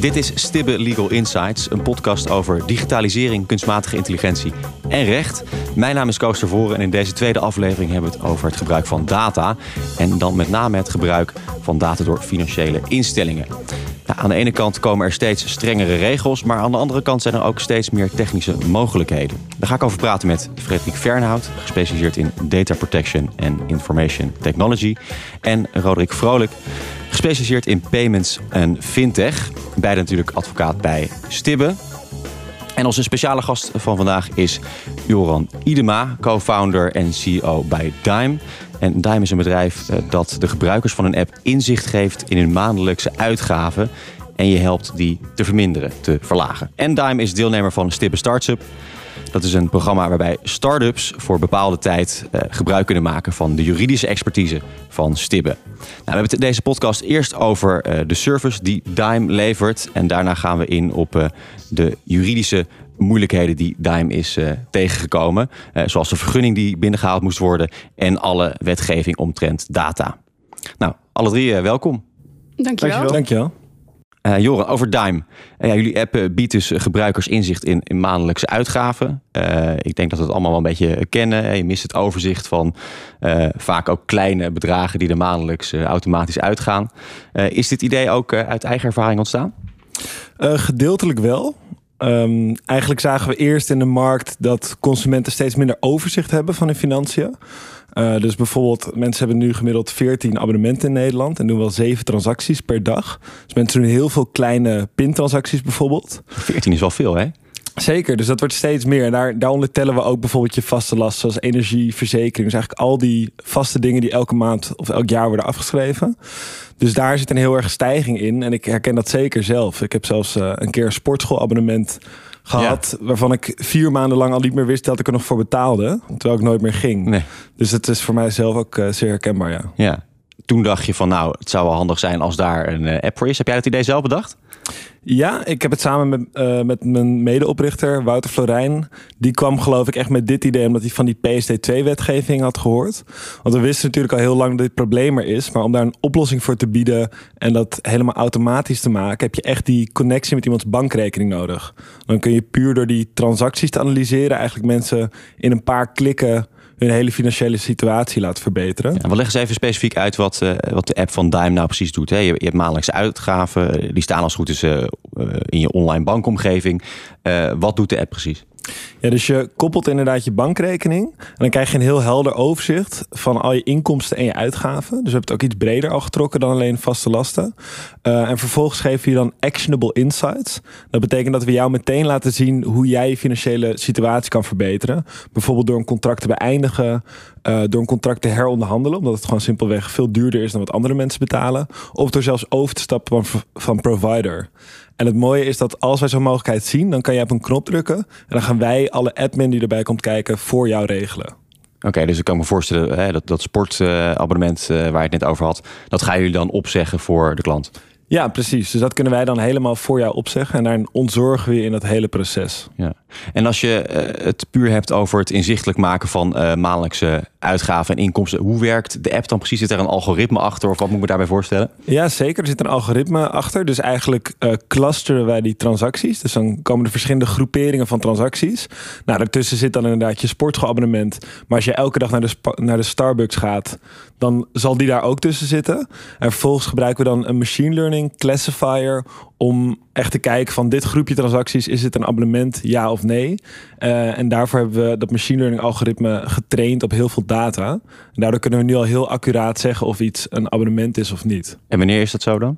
Dit is Stibbe Legal Insights, een podcast over digitalisering, kunstmatige intelligentie en recht. Mijn naam is Koos Tervoren en in deze tweede aflevering hebben we het over het gebruik van data. En dan met name het gebruik van data door financiële instellingen. Nou, aan de ene kant komen er steeds strengere regels, maar aan de andere kant zijn er ook steeds meer technische mogelijkheden. Daar ga ik over praten met Frederik Fernhout, gespecialiseerd in data protection en information technology. En Roderick Vrolijk, gespecialiseerd in payments en fintech. Beide natuurlijk advocaat bij Stibbe. En onze speciale gast van vandaag is Joran Idema, co-founder en CEO bij Dime. En Dime is een bedrijf eh, dat de gebruikers van een app inzicht geeft in hun maandelijkse uitgaven. En je helpt die te verminderen, te verlagen. En Dime is deelnemer van Stibbe Startup. Dat is een programma waarbij start-ups voor bepaalde tijd eh, gebruik kunnen maken van de juridische expertise van Stibbe. Nou, we hebben het deze podcast eerst over uh, de service die Dime levert. En daarna gaan we in op uh, de juridische moeilijkheden die Dime is tegengekomen. zoals de vergunning die binnengehaald moest worden en alle wetgeving omtrent data. Nou, alle drie welkom. Dankjewel. Dankjewel. Dankjewel. Uh, Joran, over Dime. Ja, jullie app biedt dus gebruikers inzicht in, in maandelijkse uitgaven. Uh, ik denk dat we het allemaal wel een beetje kennen. Je mist het overzicht van vaak ook kleine bedragen die er maandelijks automatisch uitgaan. is dit idee ook uit eigen ervaring ontstaan? gedeeltelijk wel. Um, eigenlijk zagen we eerst in de markt dat consumenten steeds minder overzicht hebben van hun financiën. Uh, dus bijvoorbeeld, mensen hebben nu gemiddeld 14 abonnementen in Nederland en doen wel 7 transacties per dag. Dus mensen doen heel veel kleine pintransacties bijvoorbeeld. 14 is wel veel, hè? Zeker, dus dat wordt steeds meer. En daar, daaronder tellen we ook bijvoorbeeld je vaste lasten, zoals energie, verzekering. Dus eigenlijk al die vaste dingen die elke maand of elk jaar worden afgeschreven. Dus daar zit een heel erg stijging in. En ik herken dat zeker zelf. Ik heb zelfs uh, een keer een sportschoolabonnement gehad. Ja. Waarvan ik vier maanden lang al niet meer wist dat ik er nog voor betaalde. Terwijl ik nooit meer ging. Nee. Dus het is voor mij zelf ook uh, zeer herkenbaar, ja. Ja. Toen dacht je van nou, het zou wel handig zijn als daar een uh, app voor is. Heb jij dat idee zelf bedacht? Ja, ik heb het samen met, uh, met mijn medeoprichter Wouter Florijn. Die kwam geloof ik echt met dit idee omdat hij van die PSD2-wetgeving had gehoord. Want we wisten natuurlijk al heel lang dat dit probleem er is. Maar om daar een oplossing voor te bieden en dat helemaal automatisch te maken... heb je echt die connectie met iemands bankrekening nodig. Dan kun je puur door die transacties te analyseren... eigenlijk mensen in een paar klikken hun hele financiële situatie laat verbeteren. Ja, we leggen eens even specifiek uit wat, uh, wat de app van Dime nou precies doet. Je, hebt maandelijkse uitgaven, die staan als goed is uh, in je online bankomgeving. Wat doet de app precies? Ja, dus je koppelt inderdaad je bankrekening. En dan krijg je een heel helder overzicht van al je inkomsten en je uitgaven. Dus we hebben het ook iets breder al getrokken dan alleen vaste lasten. Uh, en vervolgens geven je dan actionable insights. Dat betekent dat we jou meteen laten zien hoe jij je financiële situatie kan verbeteren. Bijvoorbeeld door een contract te beëindigen, uh, door een contract te heronderhandelen, omdat het gewoon simpelweg veel duurder is dan wat andere mensen betalen. Of door zelfs over te stappen van provider. En het mooie is dat als wij zo'n mogelijkheid zien, dan kan je op een knop drukken. En dan gaan wij alle admin die erbij komt kijken voor jou regelen. Oké, dus ik kan me voorstellen hè, dat, dat sportabonnement uh, waar je het net over had, dat gaan jullie dan opzeggen voor de klant. Ja, precies. Dus dat kunnen wij dan helemaal voor jou opzeggen. En daar ontzorgen we je in dat hele proces. Ja. En als je uh, het puur hebt over het inzichtelijk maken van uh, maandelijkse uitgaven en inkomsten. Hoe werkt de app dan precies? Zit er een algoritme achter of wat moet ik me daarbij voorstellen? Ja, zeker. Er zit een algoritme achter. Dus eigenlijk uh, clusteren wij die transacties. Dus dan komen er verschillende groeperingen van transacties. Nou, daartussen zit dan inderdaad je sportschoolabonnement. Maar als je elke dag naar de, naar de Starbucks gaat, dan zal die daar ook tussen zitten. En vervolgens gebruiken we dan een machine learning classifier om echt te kijken van dit groepje transacties, is het een abonnement, ja of nee? Uh, en daarvoor hebben we dat machine learning algoritme getraind op heel veel data. En daardoor kunnen we nu al heel accuraat zeggen of iets een abonnement is of niet. En wanneer is dat zo dan?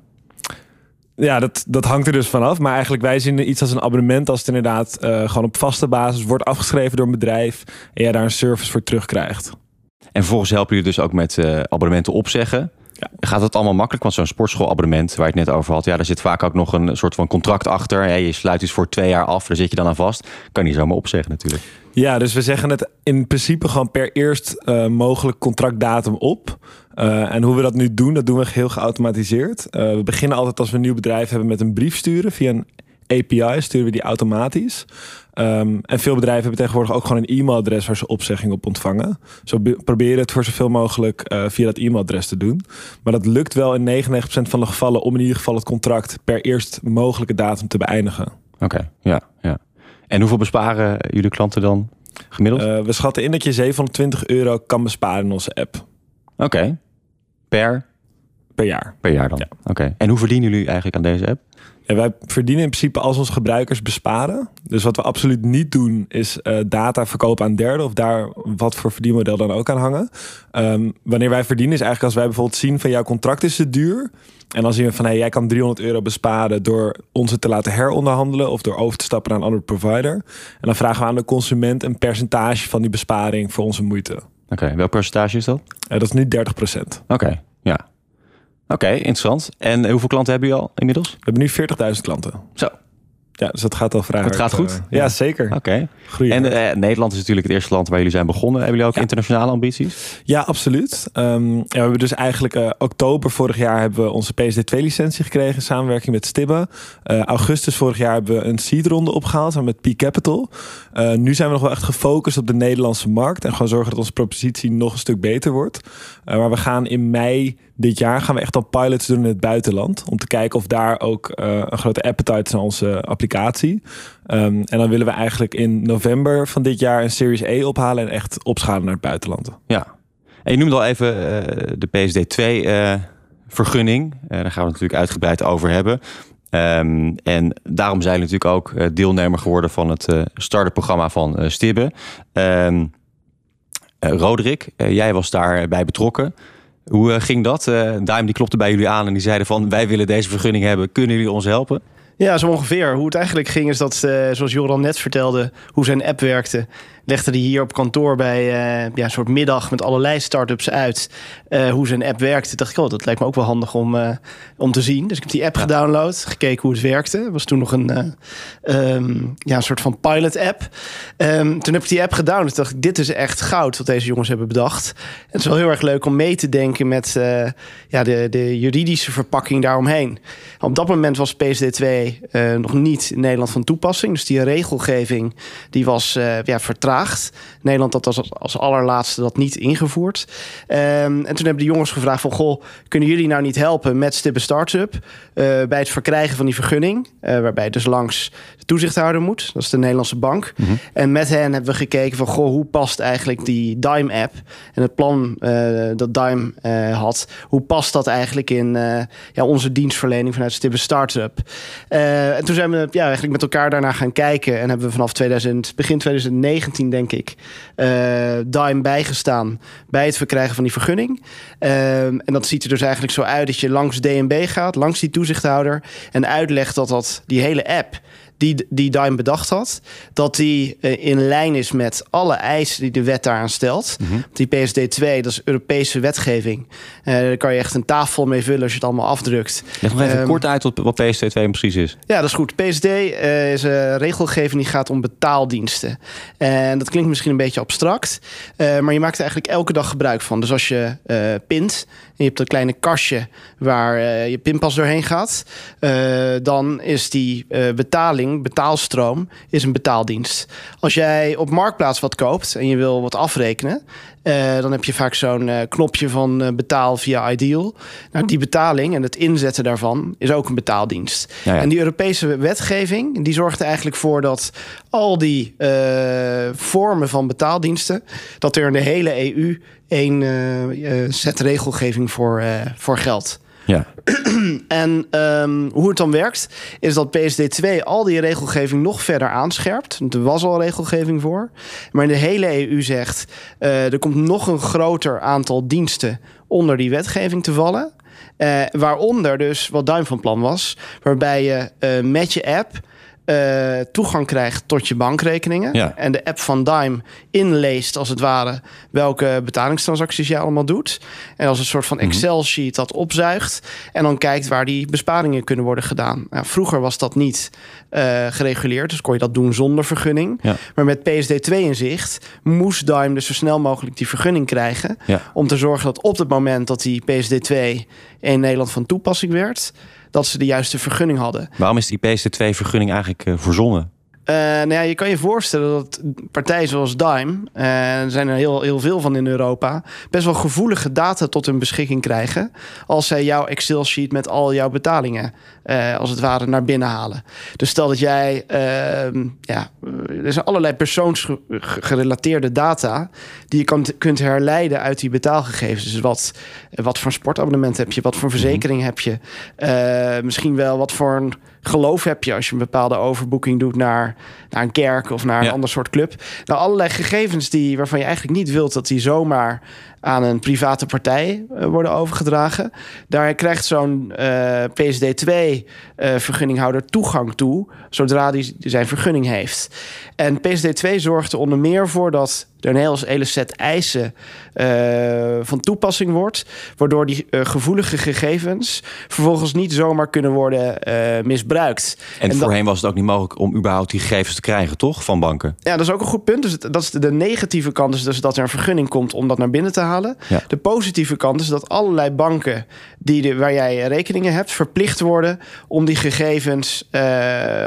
Ja, dat, dat hangt er dus vanaf. Maar eigenlijk wij zien iets als een abonnement als het inderdaad uh, gewoon op vaste basis wordt afgeschreven door een bedrijf en jij daar een service voor terugkrijgt. En vervolgens helpen jullie dus ook met uh, abonnementen opzeggen. Ja. Gaat het allemaal makkelijk? Want zo'n sportschoolabonnement waar je het net over had, ja, daar zit vaak ook nog een soort van contract achter. Ja, je sluit iets voor twee jaar af, daar zit je dan aan vast. Kan je zomaar opzeggen natuurlijk. Ja, dus we zeggen het in principe gewoon per eerst uh, mogelijk contractdatum op. Uh, en hoe we dat nu doen, dat doen we heel geautomatiseerd. Uh, we beginnen altijd als we een nieuw bedrijf hebben met een brief sturen via een API sturen we die automatisch. Ehm, en veel bedrijven hebben tegenwoordig ook gewoon een e-mailadres waar ze opzegging op ontvangen. Zo proberen het voor zoveel mogelijk uh, via dat e-mailadres te doen. Maar dat lukt wel in 99% van de gevallen om in ieder geval het contract per eerst mogelijke datum te beëindigen. Oké, ja, ja. En hoeveel besparen jullie klanten dan gemiddeld? Uh, we schatten in dat je 720 euro kan besparen in onze app. Oké. Per? Per jaar. Per jaar dan? Ja. Oké. En hoe verdienen jullie eigenlijk aan deze app? Ja, wij verdienen in principe als onze gebruikers besparen. Dus wat we absoluut niet doen is uh, data verkopen aan derden of daar wat voor verdienmodel dan ook aan hangen. Um, wanneer wij verdienen is eigenlijk als wij bijvoorbeeld zien van jouw contract is te duur. En dan zien we van hey, jij kan 300 euro besparen door ons het te laten heronderhandelen of door over te stappen naar een andere provider. En dan vragen we aan de consument een percentage van die besparing voor onze moeite. Oké, welk percentage is dat? Uh, dat is nu 30% Oké, ja. Oké, interessant. En hoeveel klanten hebben jullie al inmiddels? We hebben nu 40.000 klanten. Zo. Ja, dus dat gaat al vrij Het gaat goed? Uh, ja, zeker. Oké. En uh, Nederland is natuurlijk het eerste land waar jullie zijn begonnen. Hebben jullie ook ja. internationale ambities? Ja, absoluut. Um, ja, we hebben dus eigenlijk uh, oktober vorig jaar hebben we onze PSD2-licentie gekregen in samenwerking met Stibbe. augustus vorig jaar hebben we een seed-ronde opgehaald met P Capital. nu zijn we nog wel echt gefocust op de Nederlandse markt en gewoon zorgen dat onze propositie nog een stuk beter wordt. maar we gaan in mei dit jaar gaan we echt al pilots doen in het buitenland. Om te kijken of daar ook uh, een grote appetite is naar onze applicatie. Um, en dan willen we eigenlijk in november van dit jaar een Series A ophalen en echt opschalen naar het buitenland. Ja, en je noemde al even uh, de PSD2 uh, vergunning. daar gaan we het natuurlijk uitgebreid over hebben. Um, en daarom zijn we natuurlijk ook deelnemer geworden van het startup programma van Stibbe. Um, Roderick, jij was daarbij betrokken. Hoe eh, ging dat? Uh, Duim die klopte bij jullie aan en die zeiden van wij willen deze vergunning hebben. Kunnen jullie ons helpen? Ja, zo ongeveer. Hoe het eigenlijk ging is dat, uh, zoals Joran net vertelde, hoe zijn app werkte legde hij hier op kantoor bij uh, ja, een soort middag met allerlei start-ups uit uh, hoe zijn app werkte. Dacht ik, oh, dat lijkt me ook wel handig om, uh, om te zien. Dus ik heb die app ja. gedownload, gekeken hoe het werkte. Het was toen nog een, um, ja, een soort van pilot-app. Um, toen heb ik die app gedownload. Dacht ik, dit is echt goud wat deze jongens hebben bedacht. En het is wel heel erg leuk om mee te denken met ja, de, de juridische verpakking daaromheen. Op dat moment was PSD2 nog niet in Nederland van toepassing. Dus die regelgeving die was ja, vertraagd Nederland had als, als allerlaatste dat niet ingevoerd. Um, en toen hebben de jongens gevraagd van... goh, kunnen jullie nou niet helpen met Stibbe Startup... Uh, bij het verkrijgen van die vergunning... Uh, waarbij dus langs de toezichthouder moet. Dat is de Nederlandse bank. Mm -hmm. En met hen hebben we gekeken van... goh, hoe past eigenlijk die Dime-app... en het plan uh, dat Dime had... hoe past dat eigenlijk in ja, onze dienstverlening vanuit Stibbe Startup? en toen zijn we ja, eigenlijk met elkaar daarna gaan kijken... en hebben we vanaf 2000, begin 2019 denk ik, uh, Dime bijgestaan bij het verkrijgen van die vergunning. Uh, en dat ziet er dus eigenlijk zo uit dat je langs DNB gaat, langs die toezichthouder en uitlegt dat dat die hele app die, die Dime bedacht had, dat die uh, in lijn is met alle eisen die de wet daaraan stelt. Mm -hmm. Die PSD2, dat is Europese wetgeving. Uh, daar kan je echt een tafel mee vullen als je het allemaal afdrukt. Leg nog even um, kort uit wat PSD2 precies is. Ja, dat is goed. PSD uh, is een regelgeving die gaat om betaaldiensten. En dat klinkt misschien een beetje abstract, maar je maakt er eigenlijk elke dag gebruik van. Dus als je pint je hebt een kleine kastje waar je pinpas doorheen gaat. Dan is die uh, betaalstroom, is een betaaldienst. Als jij op Marktplaats wat koopt en je wil wat afrekenen... Uh, dan heb je vaak zo'n uh, knopje van uh, betaal via Ideal. Nou, die betaling en het inzetten daarvan is ook een betaaldienst. Ja, ja. En die Europese wetgeving die zorgt er eigenlijk voor dat al die vormen van betaaldiensten, dat er in de hele EU één set regelgeving voor, voor geldt. Ja. en um, hoe het dan werkt, is dat PSD2 al die regelgeving nog verder aanscherpt. Er was al regelgeving voor. Maar in de hele EU zegt, uh, er komt nog een groter aantal diensten onder die wetgeving te vallen. Uh, waaronder dus wat Duim van plan was, waarbij je uh, met je app uh, toegang krijgt tot je bankrekeningen. Ja. En de app van Dime inleest, als het ware, welke betalingstransacties je allemaal doet. En als een soort van Excel-sheet dat opzuigt. En dan kijkt waar die besparingen kunnen worden gedaan. Nou, vroeger was dat niet uh, gereguleerd, dus kon je dat doen zonder vergunning. Ja. Maar met PSD2 in zicht moest Dime dus zo snel mogelijk die vergunning krijgen. Ja. Om te zorgen dat op het moment dat die PSD2 in Nederland van toepassing werd dat ze de juiste vergunning hadden. Waarom is die PSD2-vergunning eigenlijk uh, verzonnen? Uh, nou ja, je kan je voorstellen dat partijen zoals Dime, uh, er zijn er heel, heel veel van in Europa, best wel gevoelige data tot hun beschikking krijgen. Als zij jouw Excel-sheet met al jouw betalingen, uh, als het ware, naar binnen halen. Dus stel dat jij, ehm, ja, er zijn allerlei persoonsgerelateerde data die je kan, kunt herleiden uit die betaalgegevens. Dus wat, wat voor sportabonnement heb je, wat voor verzekering heb je, misschien wel wat voor een geloof heb je als je een bepaalde overboeking doet naar, naar een kerk of naar een ander soort club. Nou, allerlei gegevens die, waarvan je eigenlijk niet wilt dat die zomaar aan een private partij uh, worden overgedragen. Daar krijgt zo'n uh, PSD2-vergunninghouder uh, toegang toe, zodra hij zijn vergunning heeft. En PSD2 zorgt er onder meer voor dat er een hele set eisen uh, van toepassing wordt, waardoor die gevoelige gegevens vervolgens niet zomaar kunnen worden misbruikt. En, en voorheen was het ook niet mogelijk om überhaupt die gegevens te krijgen, toch, van banken? Ja, dat is ook een goed punt. Dus dat is de negatieve kant, is dus dat er een vergunning komt om dat naar binnen te halen. Ja. De positieve kant is dat allerlei banken die de, waar jij rekeningen hebt, verplicht worden om die gegevens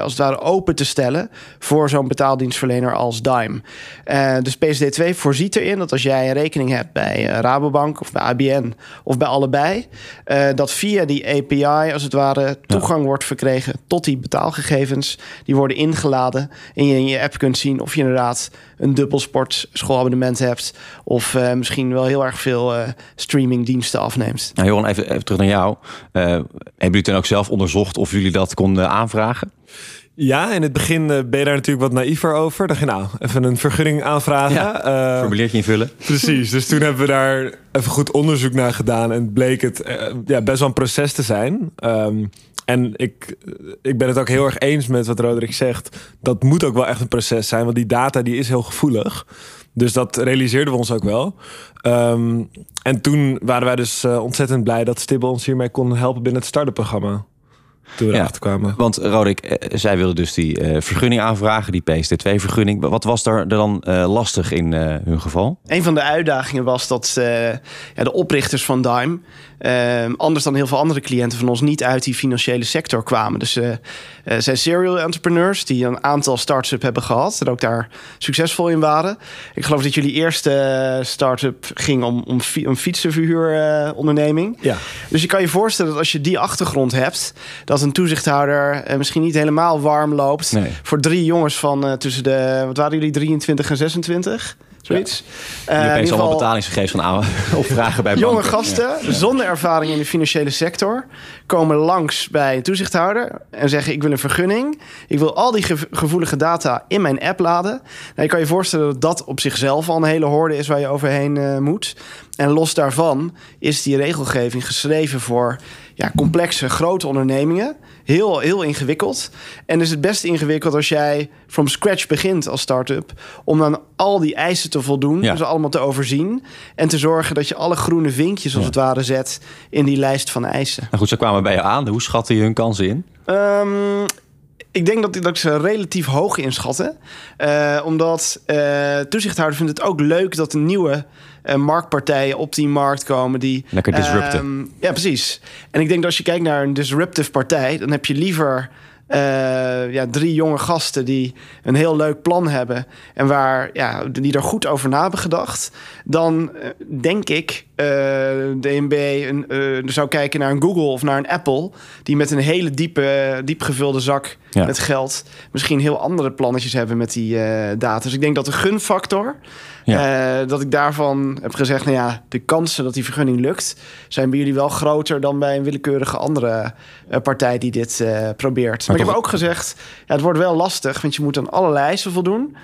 als het ware open te stellen voor zo'n betaaldienstverlener als Dime. dus PSD2 voorziet erin dat als jij een rekening hebt bij uh, Rabobank of bij ABN of bij allebei, uh, dat via die API als het ware toegang ja. wordt verkregen tot die betaalgegevens. Die worden ingeladen en je in je app kunt zien of je inderdaad een dubbelsport schoolabonnement hebt of uh, misschien wel heel erg veel streamingdiensten afneemt. Nou, Johan, even, terug naar jou. hebben jullie toen ook zelf onderzocht of jullie dat konden aanvragen? Ja, in het begin ben je daar natuurlijk wat naïver over. Dacht je, nou, even een vergunning aanvragen. Ja, uh, formuliertje invullen. Precies, dus toen hebben we daar even goed onderzoek naar gedaan. En bleek het uh, ja, best wel een proces te zijn. Um, en ik, ik ben het ook heel erg eens met wat Roderick zegt. Dat moet ook wel echt een proces zijn, want die data die is heel gevoelig. Dus dat realiseerden we ons ook wel. Um, en toen waren wij dus uh, ontzettend blij dat Stibbe ons hiermee kon helpen binnen het start programma toen we ja, kwamen. Want Roderick, eh, zij wilden dus die uh, vergunning aanvragen, die PSD2-vergunning. Wat was daar dan uh, lastig in hun geval? Een van de uitdagingen was dat ja, de oprichters van Dime, anders dan heel veel andere cliënten van ons, niet uit die financiële sector kwamen. Dus ze zijn serial entrepreneurs die een aantal start-up hebben gehad en ook daar succesvol in waren. Ik geloof dat jullie eerste start-up ging om, om een fietsenverhuuronderneming. ja. Dus je kan je voorstellen dat als je die achtergrond hebt, dat een toezichthouder uh, misschien niet helemaal warm loopt. Nee. Voor drie jongens van uh, tussen de, wat waren jullie, 23 en 26? Zoiets. Ja. Uh, opeens allemaal betalingsgegevens van opvragen bij Jonge banken. gasten, ja. zonder ervaring in de financiële sector, komen langs bij een toezichthouder en zeggen: Ik wil een vergunning. Ik wil al die ge gevoelige data in mijn app laden. Nou, je kan je voorstellen dat dat op zichzelf al een hele horde is waar je overheen uh, moet. En los daarvan is die regelgeving geschreven voor ja, complexe, grote ondernemingen. Heel, heel ingewikkeld. En is het best ingewikkeld als jij from scratch begint als start-up... om dan al die eisen te voldoen, ja. ze allemaal te overzien... en te zorgen dat je alle groene vinkjes, als ja. het ware, zet... in die lijst van eisen. Nou goed, ze kwamen bij je aan. Hoe schatten je hun kansen in? Um, ik denk dat, dat ik ze relatief hoog inschatten. Uh, omdat uh, toezichthouder vindt het ook leuk dat een nieuwe uh, marktpartijen op die markt komen. Die, Lekker disrupten. Uh, ja, precies. En ik denk dat als je kijkt naar een disruptive partij, dan heb je liever. Uh, ja, drie jonge gasten die een heel leuk plan hebben en waar ja, die er goed over na hebben gedacht, dan uh, denk ik DNB een, zou kijken naar een Google of naar een Apple, die met een hele diepe, diep gevulde zak ja. met geld misschien heel andere plannetjes hebben met die data. Dus ik denk dat de gunfactor, ja. dat ik daarvan heb gezegd, nou ja, de kansen dat die vergunning lukt, zijn bij jullie wel groter dan bij een willekeurige andere partij die dit probeert. Maar, maar ik heb ook gezegd, ja, het wordt wel lastig, want je moet aan allerlei eisen voldoen.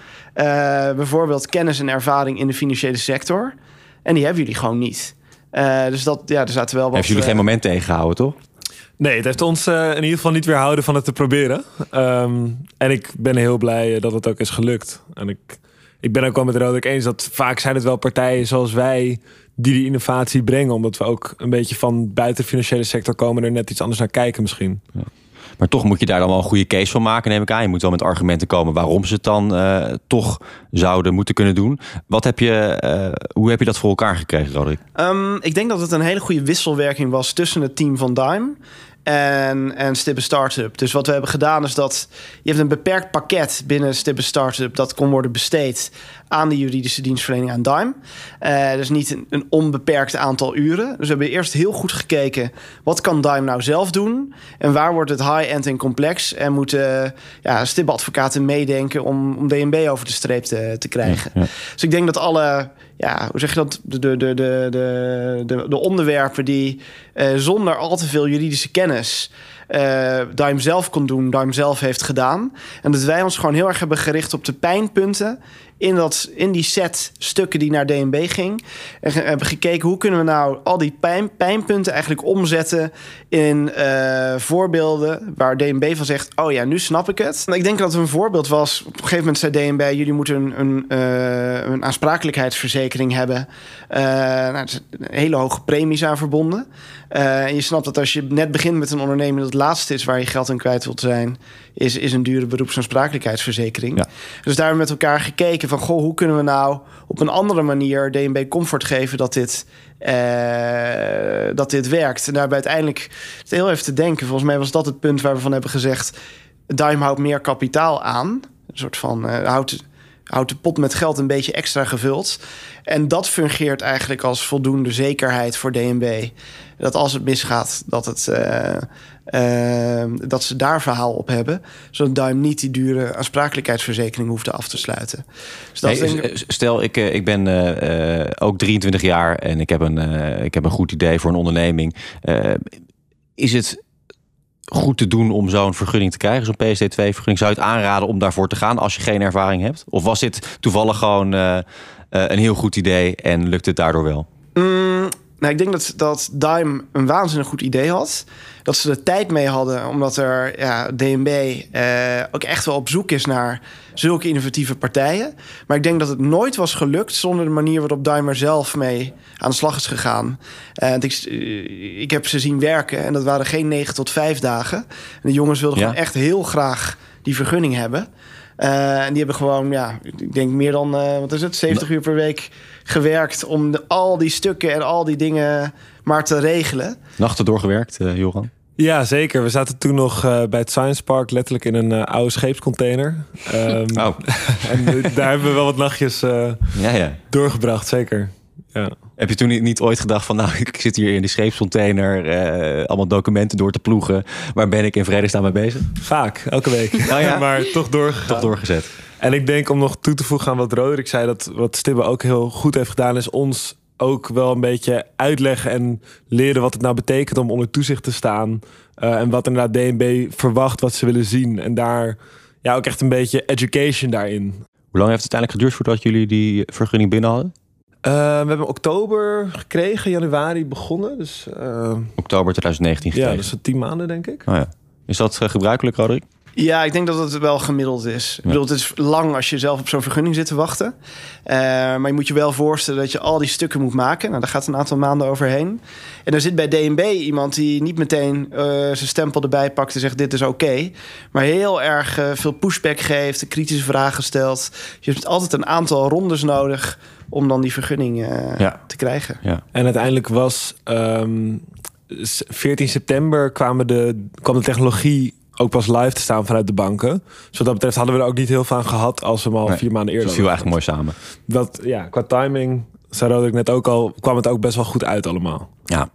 bijvoorbeeld kennis en ervaring in de financiële sector. En die hebben jullie gewoon niet. dus dat, ja, er zaten wel wat... Heeft jullie geen moment tegengehouden, toch? Nee, het heeft ons uh, in ieder geval niet weerhouden van het te proberen. Um, en ik ben heel blij dat het ook is gelukt. En ik, ik ben ook wel met Roderick eens dat vaak zijn het wel partijen zoals wij die die innovatie brengen. Omdat we ook een beetje van buiten de financiële sector komen er net iets anders naar kijken misschien. Ja. Maar toch moet je daar dan wel een goede case van maken, neem ik aan. Je moet wel met argumenten komen waarom ze het dan uh, toch zouden moeten kunnen doen. Wat heb je, uh, hoe heb je dat voor elkaar gekregen, Roderick? Um, ik denk dat het een hele goede wisselwerking was tussen het team van Dime en, en Stibbe Startup. Dus wat we hebben gedaan is dat je hebt een beperkt pakket binnen Stibbe Startup dat kon worden besteed aan de juridische dienstverlening aan Dime. Uh, dus niet een, een, onbeperkt aantal uren. Dus we hebben eerst heel goed gekeken wat kan Dime nou zelf doen en waar wordt het high-end en complex en moeten ja, Stibbe-advocaten meedenken om, om DNB over de streep te, te krijgen. Dus ik denk dat alle ja, hoe zeg je dat? De, de, de, de, de, de onderwerpen die uh, zonder al te veel juridische kennis uh, Dime zelf kon doen, Dime zelf heeft gedaan. En dat wij ons gewoon heel erg hebben gericht op de pijnpunten in, dat, in die set stukken die naar DNB ging. En hebben gekeken hoe kunnen we nou al die pijn, pijnpunten eigenlijk omzetten in uh, voorbeelden waar DNB van zegt: Oh ja, nu snap ik het. Ik denk dat een voorbeeld was. Op een gegeven moment zei DNB: Jullie moeten een, een, uh, een aansprakelijkheidsverzekering hebben. Uh, nou, er zijn hele hoge premies aan verbonden. En je snapt dat als je net begint met een onderneming, dat het laatste is waar je geld aan kwijt wilt zijn, is, is een dure beroepsaansprakelijkheidsverzekering. Ja. Dus daar hebben we met elkaar gekeken van goh, hoe kunnen we nou op een andere manier DNB comfort geven dat dit, uh, dat dit werkt. En daarbij uiteindelijk heel even te denken. Volgens mij was dat het punt waar we van hebben gezegd: Dime houdt meer kapitaal aan. Een soort van uh, houdt, houdt de pot met geld een beetje extra gevuld. En dat fungeert eigenlijk als voldoende zekerheid voor DNB. Dat als het misgaat, dat het. Uh, uh, dat ze daar verhaal op hebben. Zodat Dime niet die dure aansprakelijkheidsverzekering hoeft af te sluiten. Dus dat hey, denk... Stel, ik, ik ben uh, ook 23 jaar en ik heb, een, ik heb een goed idee voor een onderneming. is het goed te doen om zo'n vergunning te krijgen, zo'n PSD2-vergunning? Zou je het aanraden om daarvoor te gaan als je geen ervaring hebt? Of was dit toevallig gewoon een heel goed idee en lukt het daardoor wel? Mm, nou, ik denk dat, dat Dime een waanzinnig goed idee had. Dat ze er tijd mee hadden, omdat er ja, DNB eh, ook echt wel op zoek is naar zulke innovatieve partijen. Maar ik denk dat het nooit was gelukt zonder de manier waarop Dime zelf mee aan de slag is gegaan. Uh, ik, eh, ik heb ze zien werken en dat waren geen 9 tot 5 dagen. En de jongens wilden gewoon echt heel graag die vergunning hebben. Uh, en die hebben gewoon, ja, ik denk meer dan, uh, wat is het, 70 uur per week gewerkt om de, al die stukken en al die dingen maar te regelen. Nachten doorgewerkt, uh, Joran? Ja, zeker. We zaten toen nog uh, bij het Science Park, letterlijk in een uh, oude scheepscontainer. Um, oh. en daar hebben we wel wat nachtjes ja, ja. doorgebracht, zeker. Ja. Heb je toen niet, niet, ooit gedacht van, nou, ik zit hier in die scheepscontainer, allemaal documenten door te ploegen. Waar ben ik in vredesnaam mee bezig? Vaak, elke week. Oh ja? maar toch doorgegaan. Toch doorgezet. En ik denk om nog toe te voegen aan wat Roderick zei, dat wat Stibbe ook heel goed heeft gedaan, is ons ook wel een beetje uitleggen en leren wat het nou betekent om onder toezicht te staan. Uh, en wat inderdaad DNB verwacht, wat ze willen zien. En daar ja, ook echt een beetje education daarin. Hoe lang heeft het uiteindelijk geduurd voordat jullie die vergunning binnen hadden? Uh, we hebben oktober gekregen, januari begonnen. Dus, uh, oktober 2019 gekregen. Ja, dus tien maanden denk ik. Oh ja. Is dat gebruikelijk, Roderick? Ja, ik denk dat het wel gemiddeld is. Ik bedoel, het is lang als je zelf op zo'n vergunning zit te wachten. Uh, maar je moet je wel voorstellen dat je al die stukken moet maken. Nou, daar gaat een aantal maanden overheen. En er zit bij DNB iemand die niet meteen uh, zijn stempel erbij pakt en zegt dit is oké. maar heel erg uh, veel pushback geeft, kritische vragen stelt. Je hebt altijd een aantal rondes nodig om dan die vergunning ja. te krijgen. Ja. En uiteindelijk was um, ehm, 14 september kwamen de, kwam de technologie ook pas live te staan vanuit de banken. Dus wat dat betreft hadden we er ook niet heel veel aan gehad als we hem al vier maanden eerder. Dat viel eigenlijk mooi samen. Dat, ja, qua timing, zei ik net ook al, kwam het ook best wel goed uit allemaal. Ja,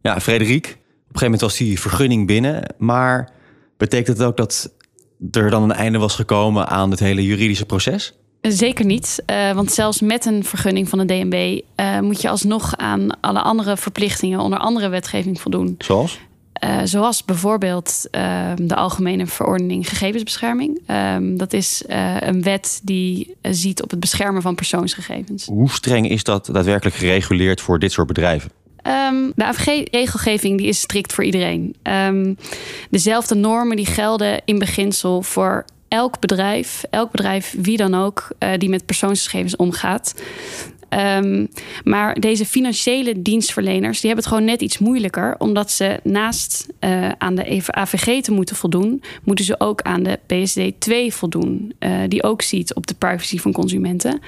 ja Frederik, op een gegeven moment was die vergunning binnen. Maar betekent het ook dat er dan een einde was gekomen aan het hele juridische proces? Zeker niet. Uh, want zelfs met een vergunning van de DNB uh, eh, moet je alsnog aan alle andere verplichtingen onder andere wetgeving voldoen. Zoals? Uh, zoals bijvoorbeeld uh, de Algemene Verordening Gegevensbescherming. Uh, dat is eh, een wet die ziet op het beschermen van persoonsgegevens. Hoe streng is dat daadwerkelijk gereguleerd voor dit soort bedrijven? Um, de AVG-regelgeving die is strikt voor iedereen. Um, dezelfde normen die gelden in beginsel voor elk bedrijf, elk bedrijf, wie dan ook, uh, die met persoonsgegevens omgaat. Um, maar deze financiële dienstverleners die hebben het gewoon net iets moeilijker. Omdat ze naast uh, aan de AVG te moeten voldoen, moeten ze ook aan de PSD2 voldoen. Uh, die ook ziet op de privacy van consumenten.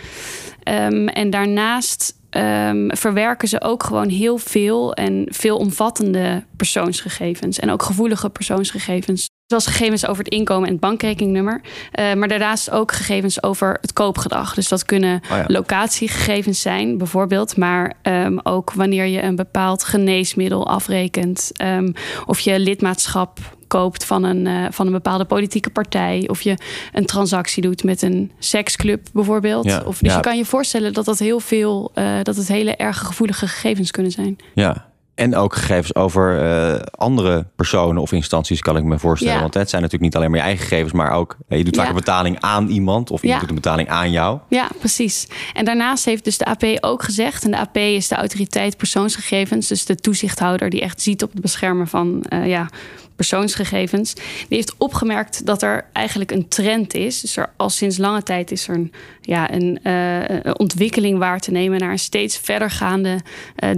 Um, en daarnaast ehm, verwerken ze ook gewoon heel veel en veel omvattende persoonsgegevens. En ook gevoelige persoonsgegevens. Zoals gegevens over het inkomen en het bankrekeningnummer. Uh, maar daarnaast ook gegevens over het koopgedrag. Dus dat kunnen oh locatiegegevens zijn, bijvoorbeeld. Maar um, ook wanneer je een bepaald geneesmiddel afrekent. Um, of je lidmaatschap koopt van een, uh, van een bepaalde politieke partij. Of je een transactie doet met een seksclub bijvoorbeeld. Ja, of, dus ja. je kan je voorstellen dat dat heel veel, uh, dat het hele erg gevoelige gegevens kunnen zijn. Ja, en ook gegevens over uh, andere personen of instanties, kan ik me voorstellen. Ja. Want het zijn natuurlijk niet alleen maar je eigen gegevens, maar ook je doet vaak ja. een betaling aan iemand of iemand doet een betaling aan jou. Ja, precies. En daarnaast heeft dus de AP ook gezegd, en de AP is de autoriteit persoonsgegevens, dus de toezichthouder die echt ziet op het beschermen van uh, ja, persoonsgegevens. Die heeft opgemerkt dat er eigenlijk een trend is. Dus er, al sinds lange tijd is er een, ja, een uh, ontwikkeling waar te nemen naar een steeds verdergaande uh,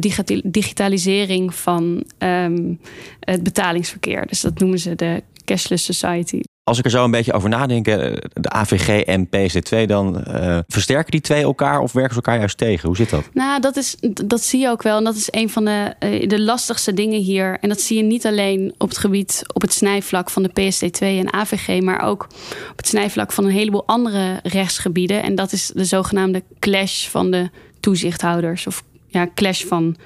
digitalisering van um, het betalingsverkeer. Dus dat noemen ze de cashless society. Als ik er zo een beetje over nadenk, de AVG en PSD2, dan uh, versterken die twee elkaar of werken ze elkaar juist tegen? Hoe zit dat? Nou, dat, is, dat zie je ook wel. En dat is een van de, uh, de lastigste dingen hier. En dat zie je niet alleen op het gebied, op het snijvlak van de PSD2 en AVG, maar ook op het snijvlak van een heleboel andere rechtsgebieden. En dat is de zogenaamde clash van de toezichthouders of ja, clash van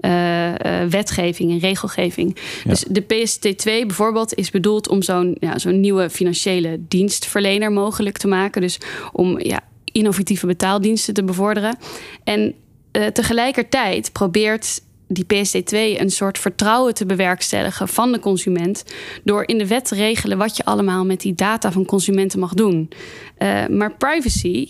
uh, uh, wetgeving en regelgeving. Ja. Dus de PST2 bijvoorbeeld is bedoeld om zo'n ja, zo'n nieuwe financiële dienstverlener mogelijk te maken. Dus om ja, innovatieve betaaldiensten te bevorderen. En uh, tegelijkertijd probeert die PSD2 een soort vertrouwen te bewerkstelligen van de consument. door in de wet te regelen wat je allemaal met die data van consumenten mag doen. Maar privacy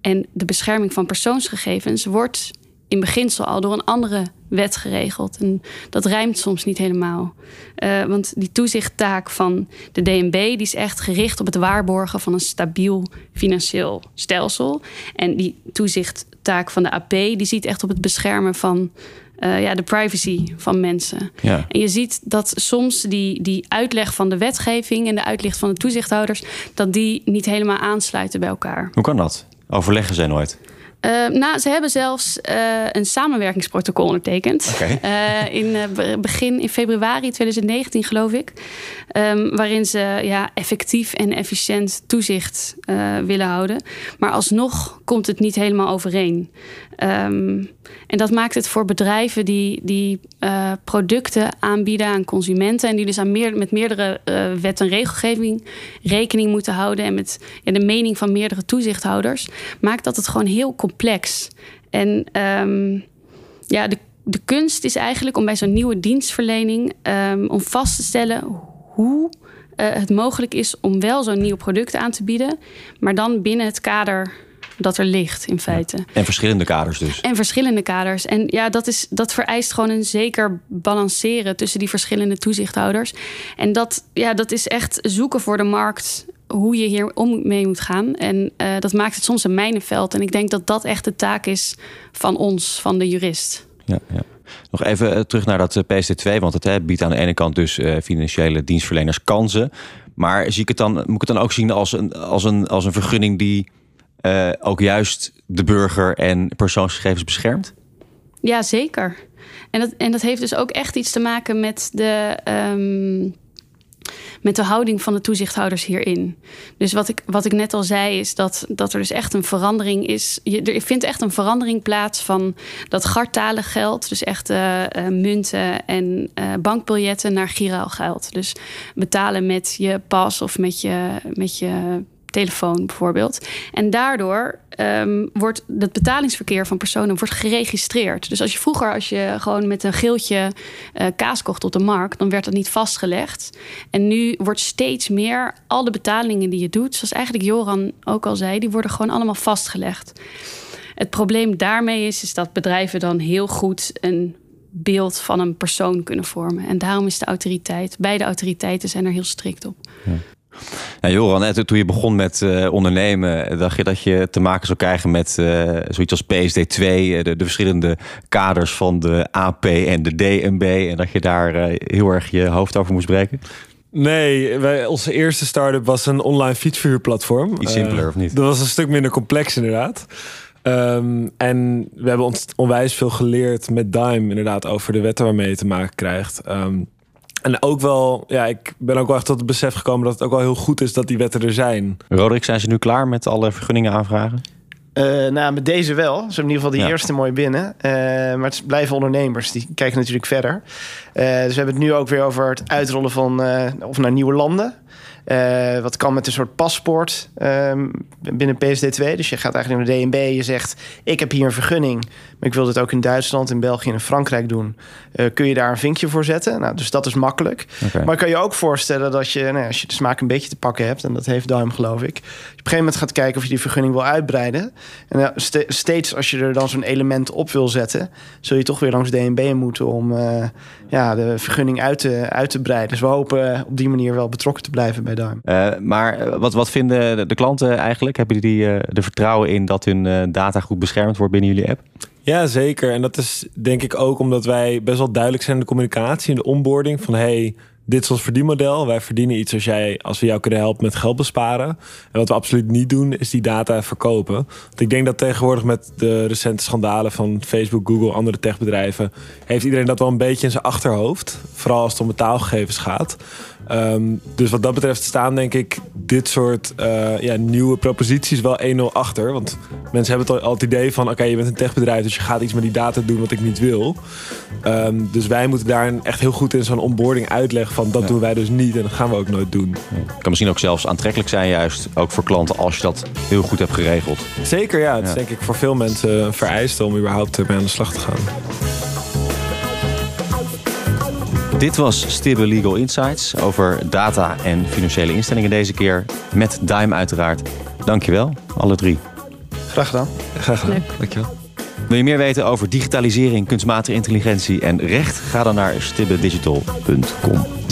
en de bescherming van persoonsgegevens wordt in beginsel al door een andere wet geregeld. En dat rijmt soms niet helemaal. Uh, want die toezichttaak van de DNB die is echt gericht op het waarborgen van een stabiel financieel stelsel. En die toezichttaak van de AP die ziet echt op het beschermen van uh, ja, de privacy van mensen. Ja. En je ziet dat soms die, die uitleg van de wetgeving en de uitleg van de toezichthouders, dat die niet helemaal aansluiten bij elkaar. Hoe kan dat? Overleggen zij nooit? Uh, nou, ze hebben zelfs uh, een samenwerkingsprotocol ondertekend. Okay. Uh, in begin in februari 2019, geloof ik. Um, waarin ze ja, effectief en efficiënt toezicht willen houden. Maar alsnog komt het niet helemaal overeen. Um, en dat maakt het voor bedrijven die, die uh, producten aanbieden aan consumenten. en die dus aan meer, met meerdere uh, wet en regelgeving rekening moeten houden. en met ja, de mening van meerdere toezichthouders. maakt dat het gewoon heel complex. En um, ja, de, de kunst is eigenlijk om bij zo'n nieuwe dienstverlening. Um, om vast te stellen hoe uh, het mogelijk is om wel zo'n nieuw product aan te bieden. maar dan binnen het kader dat er ligt in feite. En verschillende kaders dus. En verschillende kaders. En ja, dat, is, dat vereist gewoon een zeker balanceren tussen die verschillende toezichthouders. En dat, ja, dat is echt zoeken voor de markt hoe je hier om mee moet gaan. En uh, dat maakt het soms een mijnenveld. En ik denk dat dat echt de taak is van ons, van de jurist. Ja, ja. Nog even eh, terug naar dat eh, PSD2, want het hè, biedt aan de ene kant dus uh, financiële dienstverleners kansen. Maar zie ik het dan, moet ik het dan ook zien als een, als een, als een vergunning die uh, ook juist de burger en persoonsgegevens beschermt? Ja, zeker. En dat, en dat heeft dus ook echt iets te maken met de. Um, met de houding van de toezichthouders hierin. Dus wat ik, wat ik net al zei, is dat, dat er dus echt een verandering is. Je, er vindt echt een verandering plaats van dat gartalig geld, dus echt uh, uh, munten en bankbiljetten, naar giraal geld. Dus betalen met je pas of met je, met je telefoon bijvoorbeeld. En daardoor um, wordt het betalingsverkeer van personen wordt geregistreerd. Dus als je vroeger, als je gewoon met een geeltje uh, kaas kocht op de markt, dan werd dat niet vastgelegd. En nu wordt steeds meer al de betalingen die je doet, zoals eigenlijk Joran ook al zei, die worden gewoon allemaal vastgelegd. Het probleem daarmee is, is dat bedrijven dan heel goed een beeld van een persoon kunnen vormen. En daarom is de autoriteit, beide autoriteiten zijn er heel strikt op. Ja. Ja, Joran, toen je begon met uh, ondernemen, dacht je dat je te maken zou krijgen met uh, zoiets als PSD2, de, de, verschillende kaders van de AP en de DNB, en dat je daar uh, heel erg je hoofd over moest breken? Nee, wij, onze eerste start-up was een online fietsverhuurplatform. Iets simpeler, of niet? Dat was een stuk minder complex, inderdaad. Ehm, en we hebben ons onwijs veel geleerd met Dime, inderdaad, over de wetten waarmee je te maken krijgt. Ehm, en ook wel, ja, ik ben ook wel echt tot het besef gekomen dat het ook wel heel goed is dat die wetten er zijn. Roderick, zijn ze nu klaar met alle vergunningen aanvragen? Uh, nou, met deze wel. Ze hebben in ieder geval die eerste mooi binnen. Uh, maar het blijven ondernemers. Die kijken natuurlijk verder. Uh, dus we hebben het nu ook weer over het uitrollen van... of naar nieuwe landen. Uh, wat kan met een soort paspoort um, binnen PSD2. Dus je gaat eigenlijk naar de DNB. Je zegt, ik heb hier een vergunning. Ik wil dit ook in Duitsland, in België en in Frankrijk doen. Uh, kun je daar een vinkje voor zetten? Nou, dus dat is makkelijk. Okay. Maar kan je ook voorstellen dat je, nou, als je de smaak een beetje te pakken hebt... en dat heeft Duim geloof ik... op een gegeven moment gaat kijken of je die vergunning wil uitbreiden. En uh, st steeds als je er dan zo'n element op wil zetten... zul je toch weer langs DNB moeten om ja, de vergunning uit te, uit te breiden. Dus we hopen op die manier wel betrokken te blijven bij uh, maar eh, wat, wat vinden de klanten eigenlijk? Hebben die er vertrouwen in dat hun data goed beschermd wordt binnen jullie app? Ja, zeker. En dat is denk ik ook omdat wij best wel duidelijk zijn in de communicatie, in de onboarding. Van hey, dit is ons verdienmodel. Wij verdienen iets als, jij, als we jou kunnen helpen met geld besparen. En wat we absoluut niet doen, is die data verkopen. Want ik denk dat tegenwoordig met de recente schandalen van Facebook, Google, andere techbedrijven, heeft iedereen dat wel een beetje in zijn achterhoofd. Vooral als het om betaalgegevens gaat. Um, dus wat dat betreft staan denk ik dit soort uh, ja, nieuwe proposities wel 1-0 achter. Want mensen hebben al, al het idee van... oké, je bent een techbedrijf, dus je gaat iets met die data doen wat ik niet wil. Um, dus wij moeten daar echt heel goed in zo'n onboarding uitleggen van... dat ja. doen wij dus niet en dat gaan we ook nooit doen. Het kan misschien ook zelfs aantrekkelijk zijn juist, ook voor klanten... als je dat heel goed hebt geregeld. Zeker, ja. Het is denk ik voor veel mensen vereist om überhaupt mee aan de slag te gaan. Dit was Stibbe Legal Insights over data en financiële instellingen deze keer. Met Dime uiteraard. Dankjewel, alle drie. Graag gedaan. Graag gedaan. Leuk. Dankjewel. Wil je meer weten over digitalisering, kunstmatige intelligentie en recht? Ga dan naar stibbedigital.com.